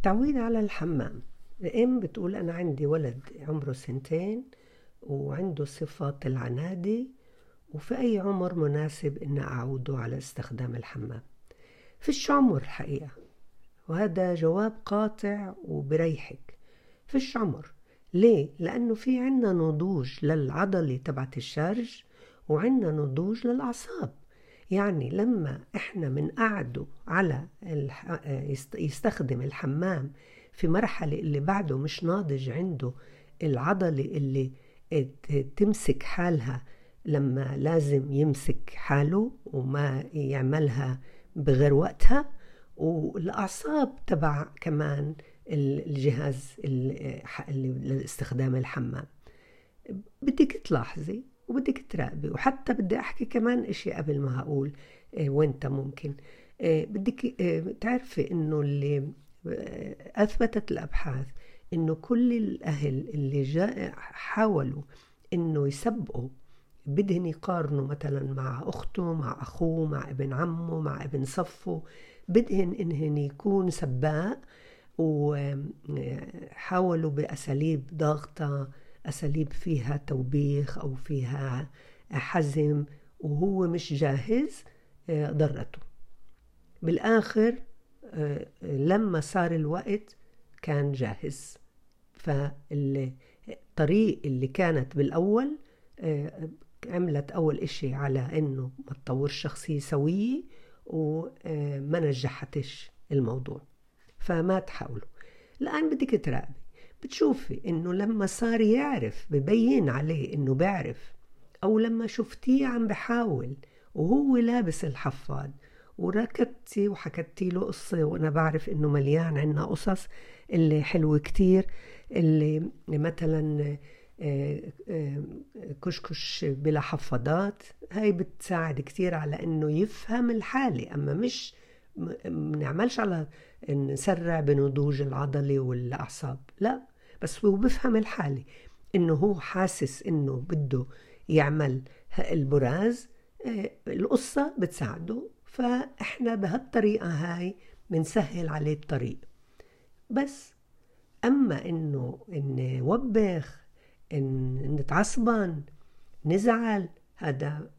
التعويد على الحمام. الأم بتقول أنا عندي ولد عمره سنتين وعنده صفات العنادة وفي أي عمر مناسب إن أعوده على استخدام الحمام. فيش عمر الحقيقة وهذا جواب قاطع وبريحك. فيش عمر. ليه؟ لأنه في عنا نضوج للعضلة تبعت الشرج وعنا نضوج للأعصاب. يعني لما إحنا منقعده على. يستخدم الحمام في مرحلة اللي بعده مش ناضج عنده العضلة اللي تمسك حالها لما لازم يمسك حاله وما يعملها بغير وقتها والأعصاب تبع كمان الجهاز لاستخدام الحمام بدك تلاحظي وبدك تراقبي. وحتى بدي أحكي كمان إشي قبل ما أقول وإنت ممكن. بدك تعرفي إنه اللي أثبتت الأبحاث إنه كل الأهل اللي جاء حاولوا إنه يسبقوا بدهن يقارنوا مثلا مع أخته مع أخوه مع ابن عمه مع ابن صفه. بدهن إنهن يكون سباق وحاولوا بأساليب ضاغطة أساليب فيها توبيخ أو فيها حزم وهو مش جاهز ضرته. بالآخر لما صار الوقت كان جاهز. فالطريق اللي كانت بالأول عملت أول إشي على إنه ما تطورش شخصية سوية وما نجحتش الموضوع. فما تحاولوا الآن بدك تراقبي. بتشوفي إنه لما صار يعرف ببين عليه إنه بيعرف أو لما شفتيه عم بحاول وهو لابس الحفاض وركضتي وحكتي له قصة وأنا بعرف إنه مليان عنا قصص اللي حلوة كتير اللي مثلا كشكش بلا حفاضات هاي بتساعد كتير على إنه يفهم الحالة. أما مش منعملش على نسرع بنضوج العضلة والأعصاب لا. بس هو بفهم الحالة. إنه هو حاسس إنه بده يعمل البراز القصة بتساعده. فإحنا بهالطريقة هاي بنسهل عليه الطريق. بس أما إنه إن وبخ إن نتعصبن نزعل هذا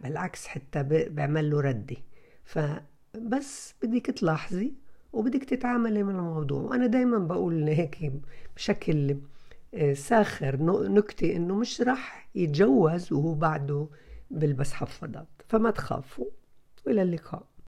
بالعكس حتى بيعمل له ردة. فبس بدك تلاحظي وبدك تتعاملي مع الموضوع. وأنا دايما بقول هيك بشكل ساخر نكتة إنه مش رح يتجوز وهو بعده بلبس حفاضات. فما تخافوا. وإلى اللقاء.